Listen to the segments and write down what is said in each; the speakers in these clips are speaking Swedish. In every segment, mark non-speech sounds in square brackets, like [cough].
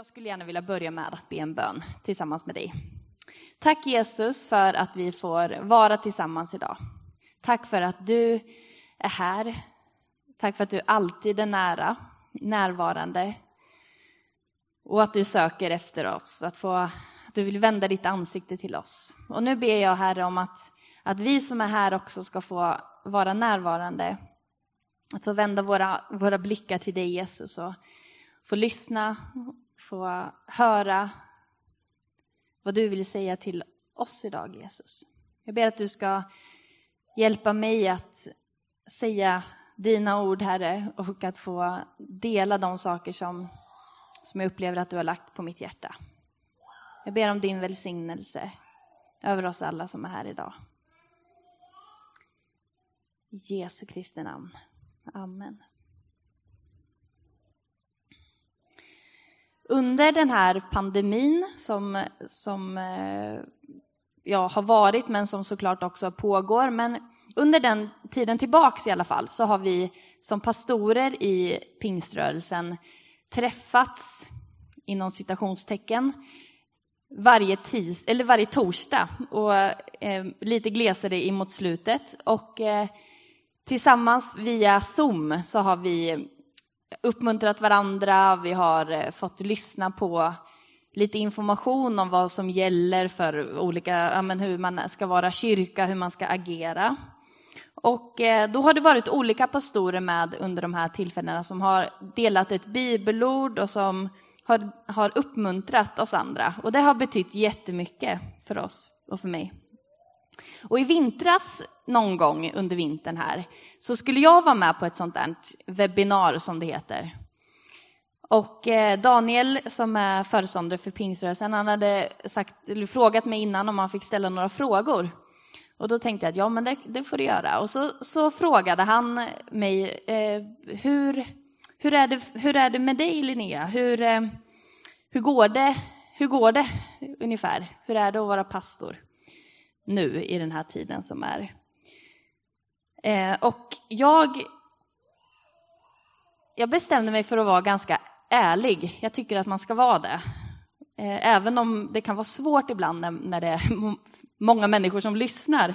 Jag skulle gärna vilja börja med att be en bön tillsammans med dig. Tack Jesus för att vi får vara tillsammans idag. Tack för att du är här. Tack för att du alltid är nära, närvarande. Och att du söker efter oss, att, få, att du vill vända ditt ansikte till oss. Och nu ber jag Herre om att, att vi som är här också ska få vara närvarande. Att få vända våra, våra blickar till dig Jesus och få lyssna få höra vad du vill säga till oss idag, Jesus. Jag ber att du ska hjälpa mig att säga dina ord, Herre, och att få dela de saker som, som jag upplever att du har lagt på mitt hjärta. Jag ber om din välsignelse över oss alla som är här idag. I Jesu Kristi namn. Amen. Under den här pandemin som, som eh, ja, har varit, men som såklart också pågår. Men under den tiden tillbaks i alla fall så har vi som pastorer i pingströrelsen träffats, inom citationstecken, varje, tis, eller varje torsdag och eh, lite glesare mot slutet. Och eh, tillsammans via Zoom så har vi uppmuntrat varandra, vi har eh, fått lyssna på lite information om vad som gäller för olika, ja, men hur man ska vara kyrka, hur man ska agera. Och eh, då har det varit olika pastorer med under de här tillfällena som har delat ett bibelord och som har, har uppmuntrat oss andra. Och det har betytt jättemycket för oss och för mig. Och i vintras, någon gång under vintern här, så skulle jag vara med på ett sånt där webbinar som det heter. Och eh, Daniel som är föreståndare för Pingströrelsen, han hade sagt, eller frågat mig innan om han fick ställa några frågor. Och då tänkte jag att ja, men det, det får du göra. Och så, så frågade han mig, eh, hur, hur, är det, hur är det med dig Linnea? Hur, eh, hur, går det, hur går det ungefär? Hur är det att vara pastor? Nu i den här tiden som är. Eh, och jag, jag bestämde mig för att vara ganska ärlig. Jag tycker att man ska vara det. Eh, även om det kan vara svårt ibland när, det är många människor som lyssnar.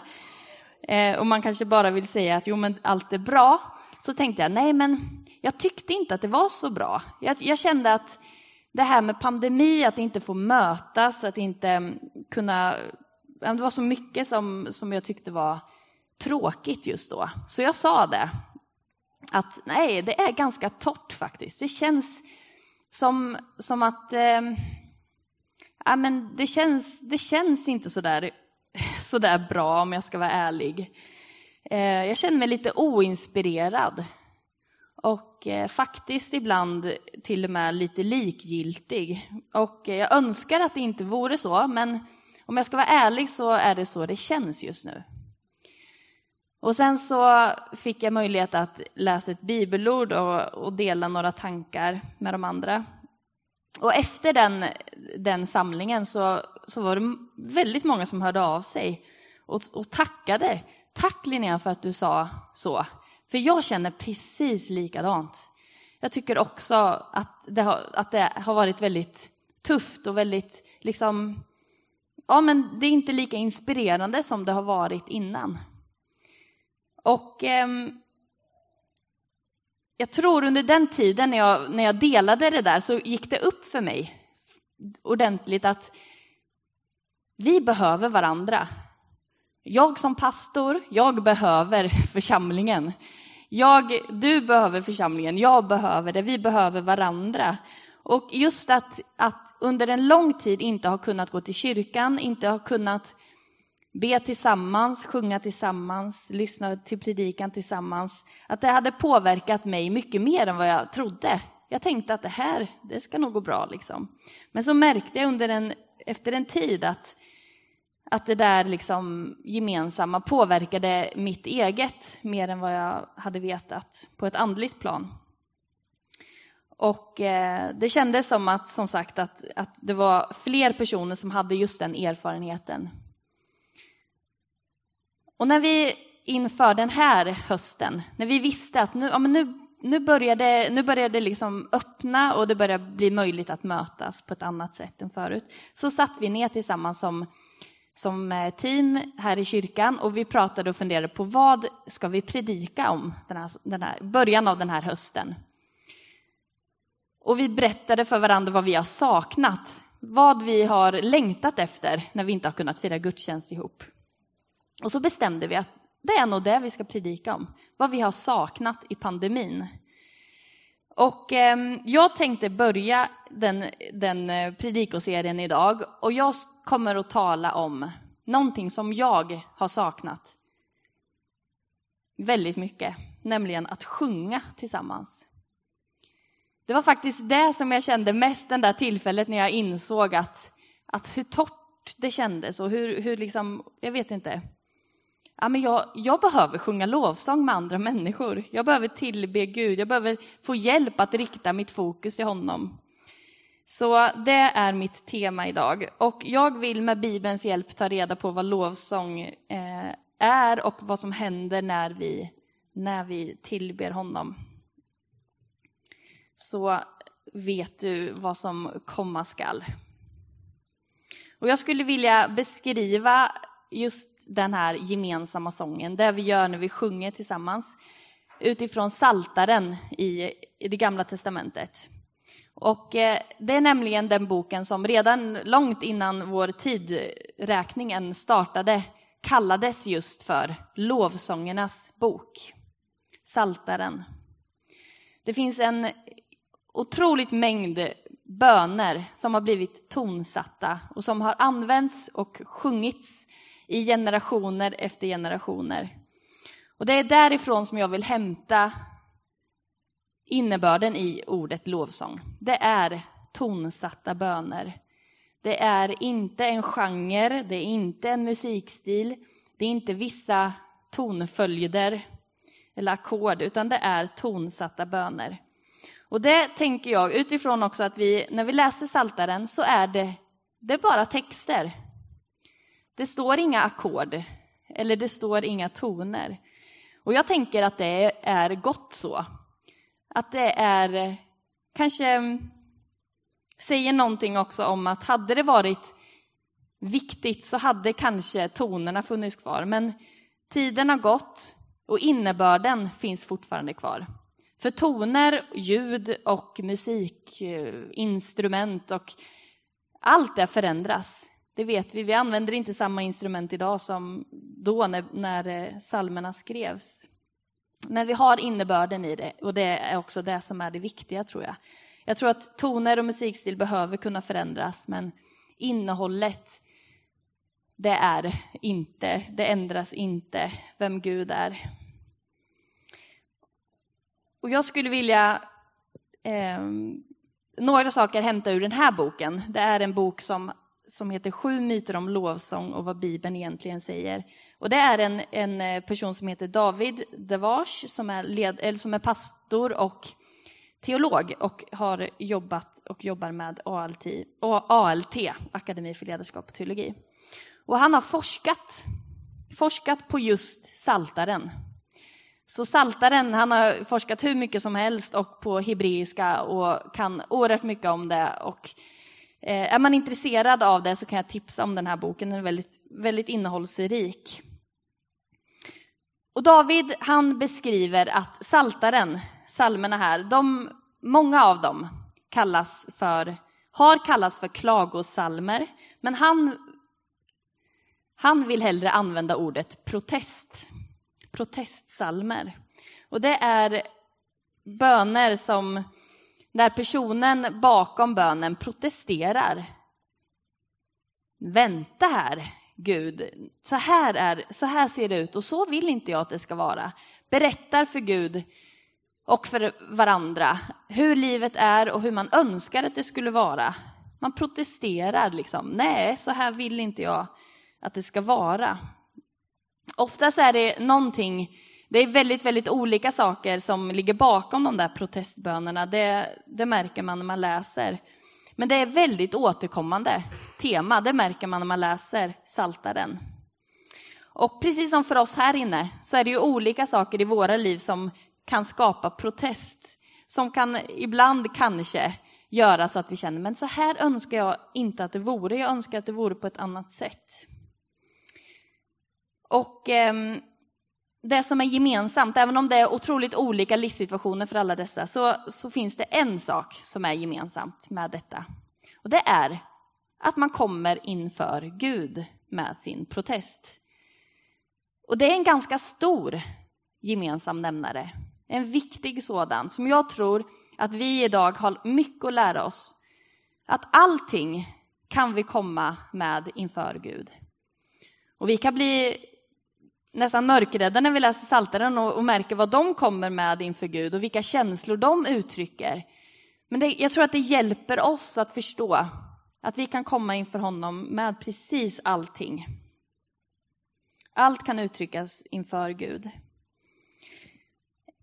Eh, och man kanske bara vill säga att jo, men allt är bra. Så tänkte jag, nej men jag tyckte inte att det var så bra. Jag, jag kände att det här med pandemi, att inte få mötas, att inte kunna det var så mycket som, som jag tyckte var tråkigt just då. Så jag sa det, att nej, det är ganska torrt faktiskt. Det känns som, som att eh, ja, men det, känns, det känns inte så där, [laughs] så där bra om jag ska vara ärlig. Eh, jag känner mig lite oinspirerad och eh, faktiskt ibland till och med lite likgiltig. Och eh, jag önskar att det inte vore så, men om jag ska vara ärlig så är det så det känns just nu. Och sen så fick jag möjlighet att läsa ett bibelord och, och dela några tankar med de andra. Och efter den, den samlingen så, så var det väldigt många som hörde av sig och, och tackade. Tack Linnea för att du sa så. För jag känner precis likadant. Jag tycker också att det har, att det har varit väldigt tufft och väldigt liksom ja, men det är inte lika inspirerande som det har varit innan. Och eh, jag tror under den tiden när jag, när jag delade det där så gick det upp för mig ordentligt att vi behöver varandra. Jag som pastor, jag behöver församlingen. Jag, du behöver församlingen, jag behöver det, vi behöver varandra. Och just att, att under en lång tid inte ha kunnat gå till kyrkan, inte ha kunnat be tillsammans, sjunga tillsammans, lyssna till predikan tillsammans, att det hade påverkat mig mycket mer än vad jag trodde. Jag tänkte att det här, det ska nog gå bra liksom. Men så märkte jag under en, efter en tid att, att det där liksom gemensamma påverkade mitt eget mer än vad jag hade vetat på ett andligt plan. Och eh, det kändes som att, som sagt, att, att det var fler personer som hade just den erfarenheten. Och när vi inför den här hösten, när vi visste att nu, ja, men nu nu börjar det, nu började det liksom öppna och det börjar bli möjligt att mötas på ett annat sätt än förut. Så satt vi ner tillsammans som, som eh, team här i kyrkan och vi pratade och funderade på vad ska vi predika om den här, den här början av den här hösten. Och vi berättade för varandra vad vi har saknat, vad vi har längtat efter när vi inte har kunnat fira gudstjänst ihop. Och så bestämde vi att det är nog det vi ska predika om, vad vi har saknat i pandemin. Och eh, jag tänkte börja den, den eh, predikoserien idag och jag kommer att tala om någonting som jag har saknat väldigt mycket, nämligen att sjunga tillsammans. Det var faktiskt det som jag kände mest den där tillfället när jag insåg att, att hur torrt det kändes och hur, hur liksom, jag vet inte, ja, men jag, jag behöver sjunga lovsång med andra människor. Jag behöver tillbe Gud, jag behöver få hjälp att rikta mitt fokus till honom. Så det är mitt tema idag. Och jag vill med Bibelns hjälp ta reda på vad lovsång eh, är och vad som händer när vi, när vi tillber honom. Så vet du vad som komma skall. Och jag skulle vilja beskriva just den här gemensamma sången, det vi gör när vi sjunger tillsammans, utifrån Saltaren i, i det gamla testamentet. Och eh, det är nämligen den boken som redan långt innan vår tidräkningen startade kallades just för lovsångernas bok, Saltaren. Det finns en otroligt mängd böner som har blivit tonsatta och som har använts och sjungits i generationer efter generationer. Och det är därifrån som jag vill hämta innebörden i ordet lovsång. Det är tonsatta böner. Det är inte en genre, det är inte en musikstil, det är inte vissa tonföljder eller ackord, utan det är tonsatta böner. Och det tänker jag utifrån också att vi, när vi läser Saltaren så är det, det är bara texter. Det står inga ackord eller det står inga toner. Och jag tänker att det är gott så. Att det är kanske säger någonting också om att hade det varit viktigt så hade kanske tonerna funnits kvar. Men tiden har gått och innebörden finns fortfarande kvar. För toner, ljud och musikinstrument och allt det förändras. Det vet vi. Vi använder inte samma instrument idag som då när, när eh, salmerna skrevs. Men vi har innebörden i det och det är också det som är det viktiga tror jag. Jag tror att toner och musikstil behöver kunna förändras men innehållet det är inte, det ändras inte vem Gud är. Och jag skulle vilja eh, några saker hämta ur den här boken. Det är en bok som som heter Sju myter om lovsång och vad Bibeln egentligen säger. Och det är en, en eh, person som heter David Devage som är, led, eller som är pastor och teolog och har jobbat och jobbar med ALT, ALT, Akademi för ledarskap och teologi. Och han har forskat, forskat på just saltaren. Så saltaren, han har forskat hur mycket som helst och på hebreiska och kan oerhört mycket om det. Och eh, är man intresserad av det så kan jag tipsa om den här boken, den är väldigt, väldigt innehållsrik. Och David han beskriver att saltaren, salmerna här, de, många av dem kallas för, har kallats för klagosalmer, men han, han vill hellre använda ordet protest, protestsalmer. Och det är böner som där personen bakom bönen protesterar. Vänta här, Gud. Så här, är, så här ser det ut och så vill inte jag att det ska vara. Berättar för Gud och för varandra hur livet är och hur man önskar att det skulle vara. Man protesterar liksom. Nej, så här vill inte jag att det ska vara. Oftast är det någonting det är väldigt, väldigt olika saker som ligger bakom de där protestbönerna. Det, det märker man när man läser. Men det är väldigt återkommande tema, det märker man när man läser Saltaren. Och precis som för oss här inne så är det ju olika saker i våra liv som kan skapa protest. Som kan ibland kanske göra så att vi känner, men så här önskar jag inte att det vore. Jag önskar att det vore på ett annat sätt. Och eh, det som är gemensamt, även om det är otroligt olika livssituationer för alla dessa, så, så finns det en sak som är gemensamt med detta. Och det är att man kommer inför Gud med sin protest. Och det är en ganska stor gemensam nämnare. En viktig sådan som jag tror att vi idag har mycket att lära oss. Att allting kan vi komma med inför Gud. Och vi kan bli nästan mörkrädda när vi läser Psaltaren och, och, märker vad de kommer med inför Gud och vilka känslor de uttrycker. Men det, jag tror att det hjälper oss att förstå att vi kan komma inför honom med precis allting. Allt kan uttryckas inför Gud.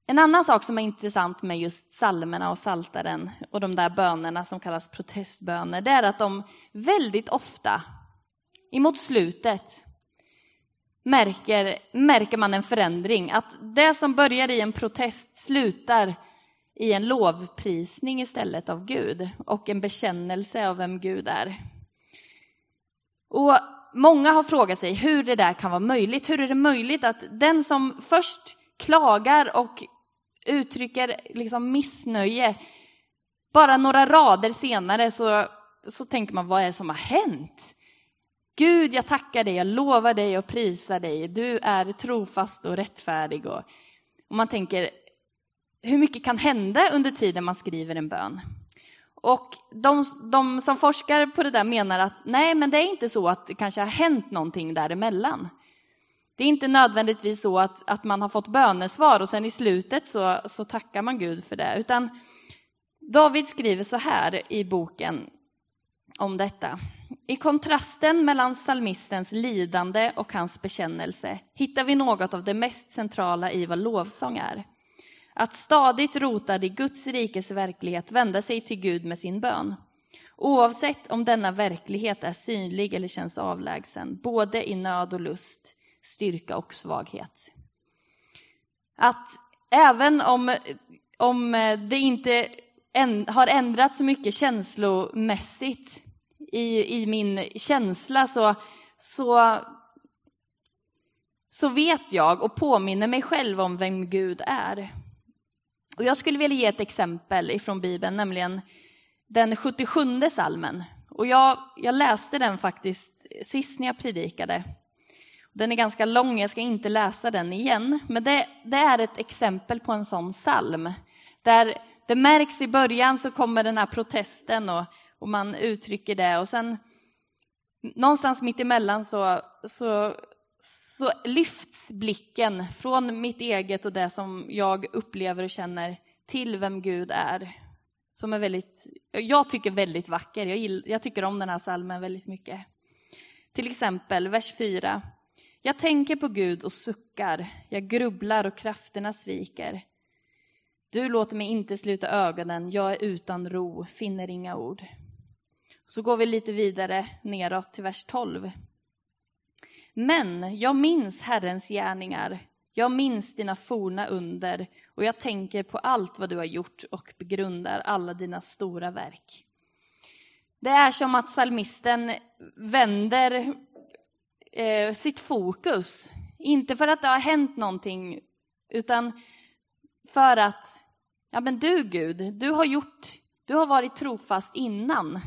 En annan sak som är intressant med just psalmerna och saltaren och de där bönerna som kallas protestböner, det är att de väldigt ofta, emot slutet, märker, märker man en förändring. Att det som börjar i en protest slutar i en lovprisning istället av Gud och en bekännelse av vem Gud är. Och Många har frågat sig hur det där kan vara möjligt. Hur är det möjligt att den som först klagar och uttrycker liksom missnöje, bara några rader senare så, så tänker man, vad är det som har hänt? Gud, jag tackar dig, jag lovar dig och prisar dig. Du är trofast och rättfärdig. Och, och man tänker, hur mycket kan hända under tiden man skriver en bön? Och de, de, som forskar på det där menar att nej, men det är inte så att det kanske har hänt någonting däremellan. Det är inte nödvändigtvis så att, att man har fått bönesvar och sen i slutet så, så tackar man Gud för det. Utan David skriver så här i boken om detta. I kontrasten mellan psalmistens lidande och hans bekännelse hittar vi något av det mest centrala i vad lovsång är. Att stadigt rotad i Guds rikes verklighet vända sig till Gud med sin bön. Oavsett om denna verklighet är synlig eller känns avlägsen, både i nöd och lust, styrka och svaghet. Att även om, om det inte har ändrats så mycket känslomässigt i, i min känsla så, så, så vet jag och påminner mig själv om vem Gud är. Och jag skulle vilja ge ett exempel ifrån Bibeln, nämligen den 77 salmen. Och jag, jag läste den faktiskt sist när jag predikade. Den är ganska lång, jag ska inte läsa den igen. Men det, det är ett exempel på en sån psalm. Där det märks i början så kommer den här protesten och, och man uttrycker det. Och sen någonstans mitt emellan så, så så lyfts blicken från mitt eget och det som jag upplever och känner till vem Gud är. Som är väldigt, jag tycker väldigt vacker. Jag, gill, jag tycker om den här salmen väldigt mycket. Till exempel vers 4. Jag tänker på Gud och suckar. Jag grubblar och krafterna sviker. Du låter mig inte sluta ögonen. Jag är utan ro, finner inga ord. Så går vi lite vidare neråt till vers 12. Men jag minns Herrens gärningar, jag minns dina forna under och jag tänker på allt vad du har gjort och begrundar alla dina stora verk. Det är som att salmisten vänder eh, sitt fokus, inte för att det har hänt någonting, utan för att, ja men du Gud, du har gjort, du har varit trofast innan.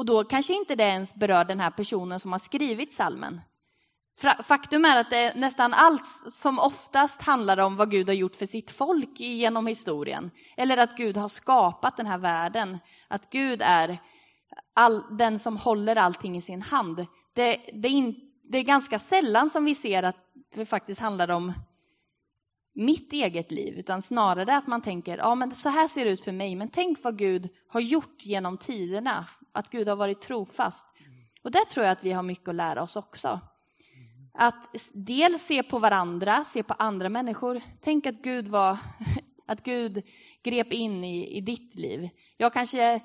Och då kanske inte det ens berör den här personen som har skrivit salmen. Faktum är att det nästan allt som oftast handlar om vad Gud har gjort för sitt folk genom historien. Eller att Gud har skapat den här världen. Att Gud är all, den som håller allting i sin hand. Det, det, är in, det är ganska sällan som vi ser att det faktiskt handlar om mitt eget liv, utan snarare att man tänker, ja men så här ser det ut för mig, men tänk vad Gud har gjort genom tiderna, att Gud har varit trofast. Och där tror jag att vi har mycket att lära oss också. Att dels se på varandra, se på andra människor. Tänk att Gud, var, [laughs] att Gud grep in i, i ditt liv. Jag kanske,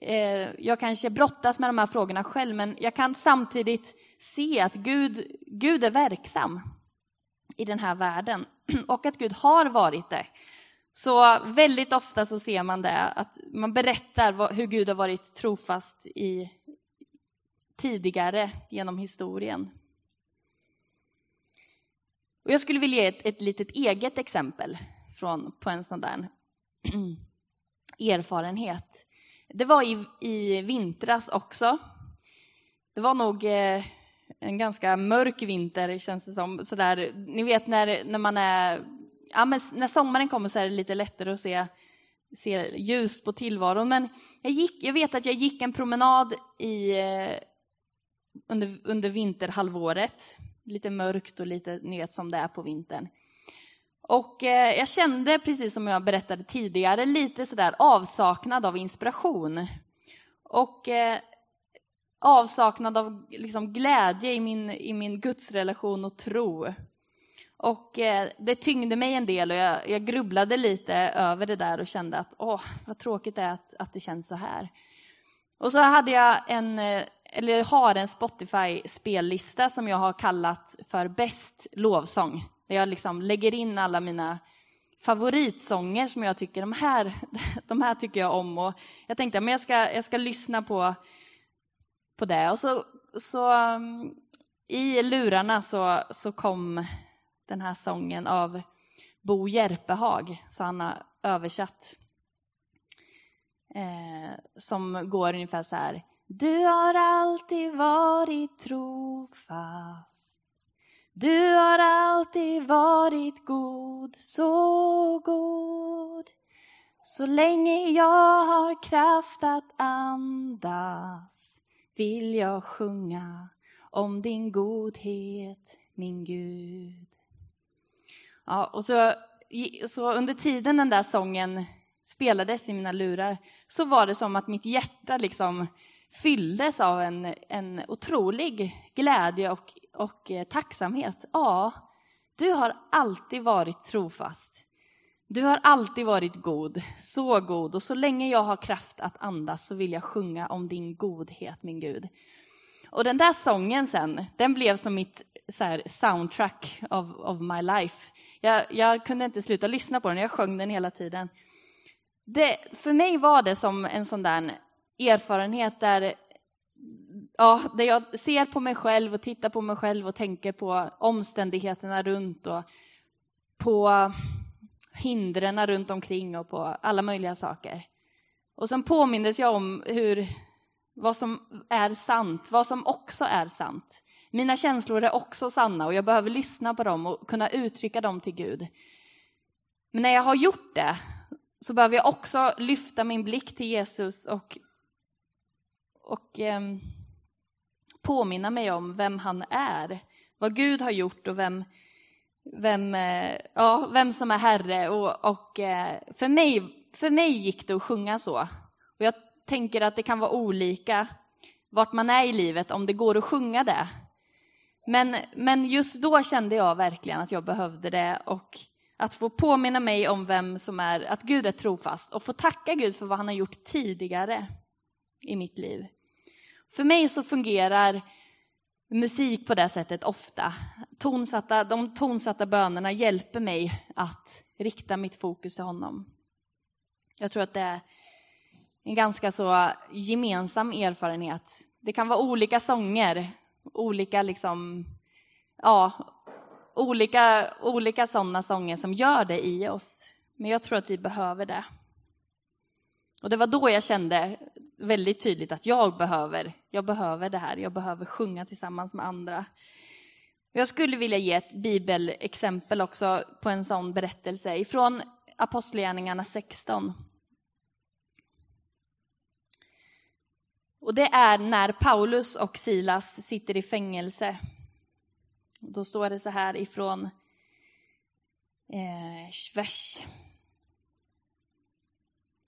eh, jag kanske brottas med de här frågorna själv, men jag kan samtidigt se att Gud, Gud är verksam i den här världen. [clears throat] och att Gud har varit det. Så väldigt ofta så ser man det, att man berättar hur Gud har varit trofast i tidigare genom historien. Och jag skulle vilja ge ett, ett litet eget exempel från, på en sån där [clears throat] erfarenhet. Det var i, i vintras också. Det var nog eh, en ganska mörk vinter, känns det som. Sådär, ni vet när, när man är... Ja, men när sommaren kommer så är det lite lättare att se, se ljus på tillvaron. Men jag, gick, jag vet att jag gick en promenad i, eh, under, under vinterhalvåret. Lite mörkt och lite, ni vet som det är på vintern. Och eh, jag kände, precis som jag berättade tidigare, lite sådär avsaknad av inspiration. Och eh, avsaknad av liksom, glädje i min, i min gudsrelation och tro. Och eh, det tyngde mig en del och jag, jag grubblade lite över det där och kände att åh, vad tråkigt det är att, att det känns så här. Och så hade jag en, eh, eller har en Spotify-spellista som jag har kallat för bäst lovsång. Där jag liksom lägger in alla mina favoritsånger som jag tycker, de här, [laughs] de här tycker jag om. Och jag tänkte att jag ska, jag ska lyssna på, på det. Och så, så mm, i lurarna så, så kom den här sången av Bo Järpehag, så han har översatt. Eh, som går ungefär så här. Du har alltid varit trofast. Du har alltid varit god, så god. Så länge jag har kraft att andas vill jag sjunga om din godhet, min Gud. Ja, och så, så under tiden den där sången spelades i mina lurar så var det som att mitt hjärta liksom fylldes av en, en otrolig glädje och, och eh, tacksamhet. Ja, du har alltid varit trofast. Du har alltid varit god, så god. Och så länge jag har kraft att andas så vill jag sjunga om din godhet, min Gud. Och den där sången sen, den blev som mitt så soundtrack of, of my life. Jag, jag, kunde inte sluta lyssna på den, jag sjöng den hela tiden. Det, för mig var det som en sån där erfarenhet där, ja, där jag ser på mig själv och tittar på mig själv och tänker på omständigheterna runt och på hindren runt omkring och på alla möjliga saker. Och sen påmindes jag om hur, vad som är sant, vad som också är sant. Mina känslor är också sanna och jag behöver lyssna på dem och kunna uttrycka dem till Gud. Men när jag har gjort det så behöver jag också lyfta min blick till Jesus och, och eh, påminna mig om vem han är, vad Gud har gjort och vem, vem, eh, ja, vem som är Herre. Och, och eh, för, mig, för mig gick det att sjunga så. Och jag tänker att det kan vara olika vart man är i livet, om det går att sjunga det. Men, men just då kände jag verkligen att jag behövde det och att få påminna mig om vem som är, att Gud är trofast och få tacka Gud för vad han har gjort tidigare i mitt liv. För mig så fungerar musik på det sättet ofta. Tonsatta, de tonsatta bönerna hjälper mig att rikta mitt fokus till honom. Jag tror att det är en ganska så gemensam erfarenhet. Det kan vara olika sånger, olika liksom, ja, olika, olika sådana sånger som gör det i oss. Men jag tror att vi behöver det. Och det var då jag kände väldigt tydligt att jag behöver, jag behöver det här. Jag behöver sjunga tillsammans med andra. Jag skulle vilja ge ett bibelexempel också på en sån berättelse ifrån Apostlagärningarna 16. Och det är när Paulus och Silas sitter i fängelse. Då står det så här ifrån eh, vers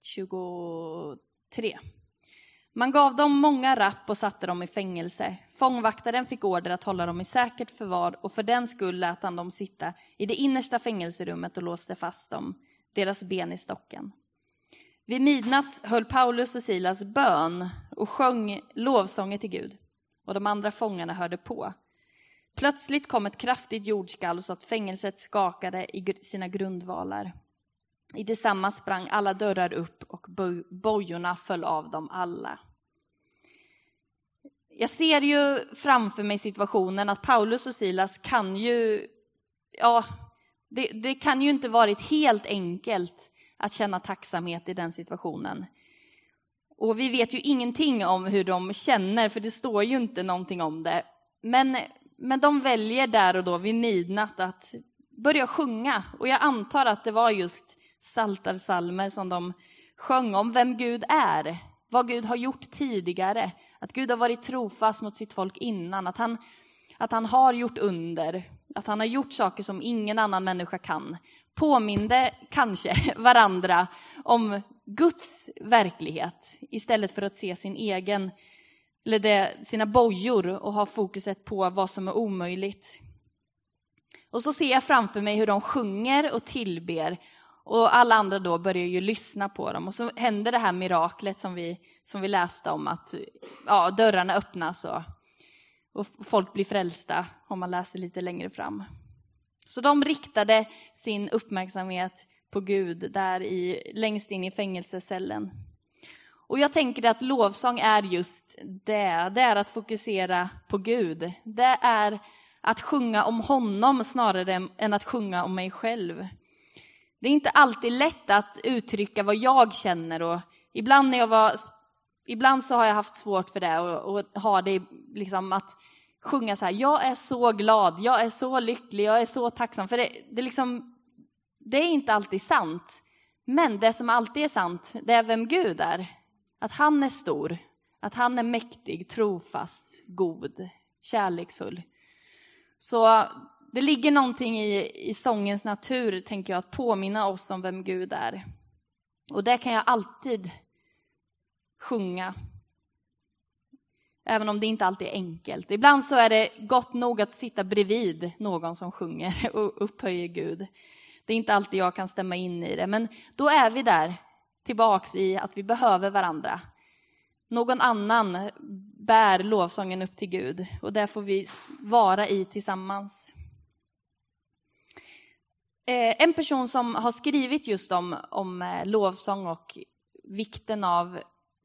23. Man gav dem många rapp och satte dem i fängelse. Fångvaktaren fick order att hålla dem i säkert förvar och för den skull lät han dem sitta i det innersta fängelserummet och låste fast dem, deras ben i stocken. Vid midnatt höll Paulus och Silas bön och sjöng lovsånger till Gud och de andra fångarna hörde på. Plötsligt kom ett kraftigt jordskalv så att fängelset skakade i sina grundvalar. I detsamma sprang alla dörrar upp och bojorna föll av dem alla. Jag ser ju framför mig situationen att Paulus och Silas kan ju, ja, det, det kan ju inte varit helt enkelt att känna tacksamhet i den situationen. Och vi vet ju ingenting om hur de känner, för det står ju inte någonting om det. Men, men de väljer där och då vid midnatt att börja sjunga. Och jag antar att det var just saltarsalmer som de sjöng om vem Gud är, vad Gud har gjort tidigare, att Gud har varit trofast mot sitt folk innan, att han, att han har gjort under, att han har gjort saker som ingen annan människa kan. Påminde kanske [laughs] varandra om Guds verklighet istället för att se sin egen, eller det, sina bojor och ha fokuset på vad som är omöjligt. Och så ser jag framför mig hur de sjunger och tillber och alla andra då börjar ju lyssna på dem och så händer det här miraklet som vi, som vi läste om att ja, dörrarna öppnas och, och folk blir frälsta om man läser lite längre fram. Så de riktade sin uppmärksamhet på Gud där i, längst in i fängelsecellen. Och jag tänker att lovsång är just det, det är att fokusera på Gud. Det är att sjunga om honom snarare än att sjunga om mig själv. Det är inte alltid lätt att uttrycka vad jag känner och ibland när jag var Ibland så har jag haft svårt för det och, och har det liksom att sjunga så här, jag är så glad, jag är så lycklig, jag är så tacksam. För det, det, liksom, det är inte alltid sant. Men det som alltid är sant, det är vem Gud är. Att han är stor, att han är mäktig, trofast, god, kärleksfull. Så det ligger någonting i, i sångens natur, tänker jag, att påminna oss om vem Gud är. Och det kan jag alltid sjunga. Även om det inte alltid är enkelt. Ibland så är det gott nog att sitta bredvid någon som sjunger [laughs] och upphöjer Gud. Det är inte alltid jag kan stämma in i det, men då är vi där tillbaks i att vi behöver varandra. Någon annan bär lovsången upp till Gud och där får vi vara i tillsammans. Eh, en person som har skrivit just om, om eh, lovsång och vikten av,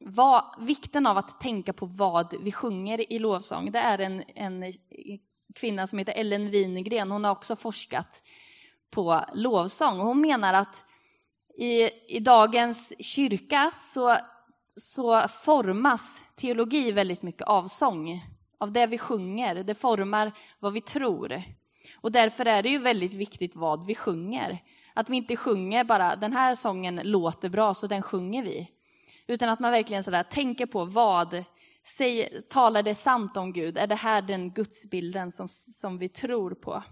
vad, vikten av att tänka på vad vi sjunger i lovsång, det är en, en kvinna som heter Ellen Wingren. Hon har också forskat på lovsång. Hon menar att i, i dagens kyrka så, så formas teologi väldigt mycket av sång, av det vi sjunger. Det formar vad vi tror. Och därför är det ju väldigt viktigt vad vi sjunger. Att vi inte sjunger bara den här sången låter bra så den sjunger vi. Utan att man verkligen sådär tänker på vad säger, talar det sant om Gud? Är det här den gudsbilden som, som vi tror på?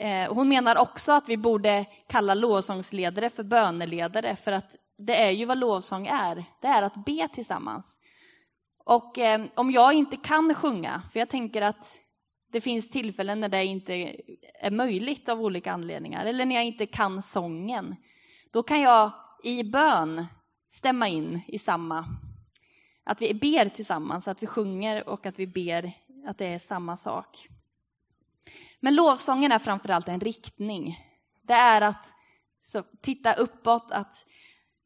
Eh, hon menar också att vi borde kalla lovsångsledare för böneledare för att det är ju vad lovsång är. Det är att be tillsammans. Och eh, om jag inte kan sjunga, för jag tänker att det finns tillfällen när det inte är möjligt av olika anledningar, eller när jag inte kan sången. Då kan jag i bön stämma in i samma, att vi ber tillsammans, att vi sjunger och att vi ber att det är samma sak. Men lovsången är framförallt en riktning. Det är att så, titta uppåt, att,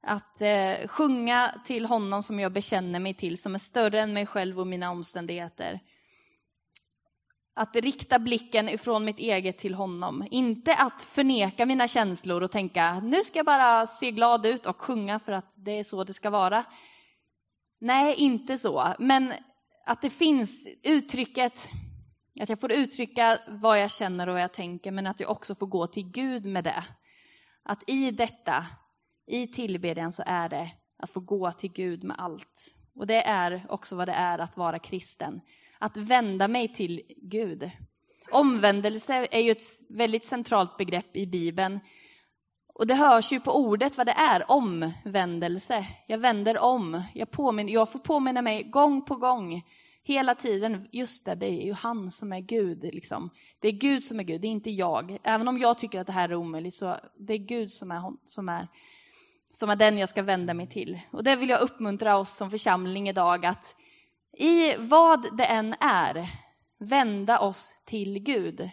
att eh, sjunga till honom som jag bekänner mig till, som är större än mig själv och mina omständigheter. Att rikta blicken ifrån mitt eget till honom. Inte att förneka mina känslor och tänka nu ska jag bara se glad ut och sjunga för att det är så det ska vara. Nej, inte så. Men att det finns uttrycket, att jag får uttrycka vad jag känner och vad jag tänker, men att jag också får gå till Gud med det. Att i detta, i tillbedjan så är det att få gå till Gud med allt. Och det är också vad det är att vara kristen att vända mig till Gud. Omvändelse är ju ett väldigt centralt begrepp i Bibeln. Och det hörs ju på ordet vad det är, omvändelse. Jag vänder om, jag, påminner, jag får påminna mig gång på gång, hela tiden, just det, det är ju han som är Gud. Liksom. Det är Gud som är Gud, det är inte jag. Även om jag tycker att det här är omöjligt, så det är Gud som är, som är, som är den jag ska vända mig till. Och det vill jag uppmuntra oss som församling idag, att i vad det än är, vända oss till Gud.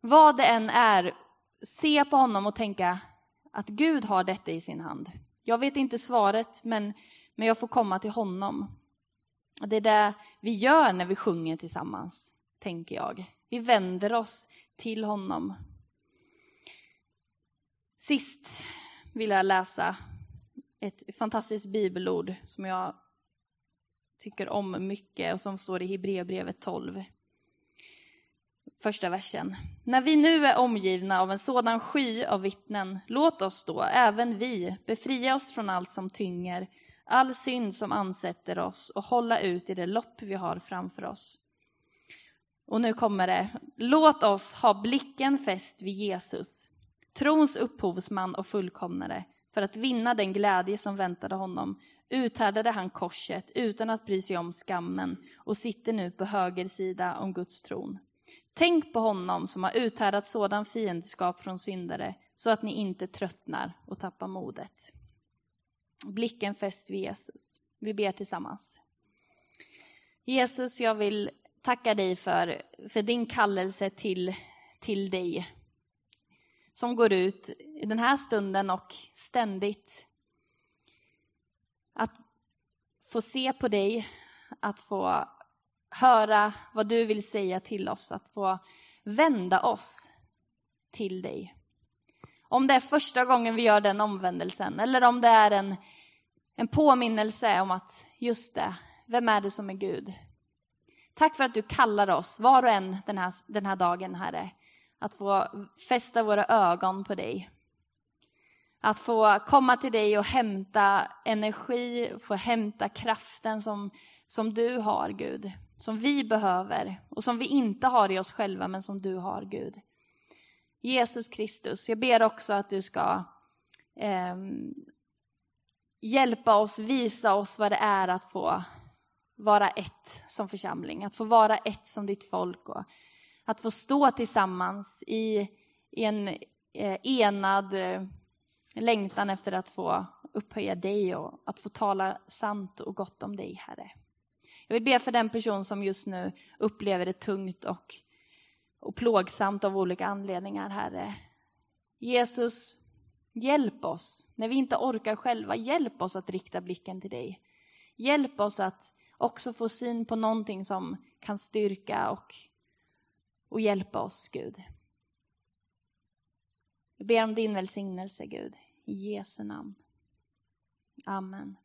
Vad det än är, se på honom och tänka att Gud har detta i sin hand. Jag vet inte svaret, men, men jag får komma till honom. Det är det vi gör när vi sjunger tillsammans, tänker jag. Vi vänder oss till honom. Sist vill jag läsa ett fantastiskt bibelord som jag tycker om mycket och som står i Hebreerbrevet 12. Första versen. När vi nu är omgivna av en sådan sky av vittnen, låt oss då, även vi, befria oss från allt som tynger, all synd som ansätter oss och hålla ut i det lopp vi har framför oss. Och nu kommer det. Låt oss ha blicken fäst vid Jesus, trons upphovsman och fullkomnare, för att vinna den glädje som väntade honom uthärdade han korset utan att bry sig om skammen och sitter nu på höger sida om Guds tron. Tänk på honom som har uthärdat sådan fiendskap från syndare så att ni inte tröttnar och tappar modet. Blicken fäst vid Jesus. Vi ber tillsammans. Jesus, jag vill tacka dig för, för din kallelse till, till dig som går ut i den här stunden och ständigt. Att få se på dig, att få höra vad du vill säga till oss, att få vända oss till dig. Om det är första gången vi gör den omvändelsen eller om det är en, en påminnelse om att just det, vem är det som är Gud? Tack för att du kallar oss, var och en den här, den här dagen, Herre, att få fästa våra ögon på dig. Att få komma till dig och hämta energi, få hämta kraften som, som du har, Gud. Som vi behöver och som vi inte har i oss själva, men som du har, Gud. Jesus Kristus, jag ber också att du ska eh, hjälpa oss, visa oss vad det är att få vara ett som församling, att få vara ett som ditt folk och att få stå tillsammans i, i en eh, enad eh, längtan efter att få upphöja dig och att få tala sant och gott om dig, Herre. Jag vill be för den person som just nu upplever det tungt och, och plågsamt av olika anledningar, Herre. Jesus, hjälp oss när vi inte orkar själva. Hjälp oss att rikta blicken till dig. Hjälp oss att också få syn på någonting som kan styrka och, och hjälpa oss, Gud. Jag ber om din välsignelse, Gud. I Jesu namn. Amen.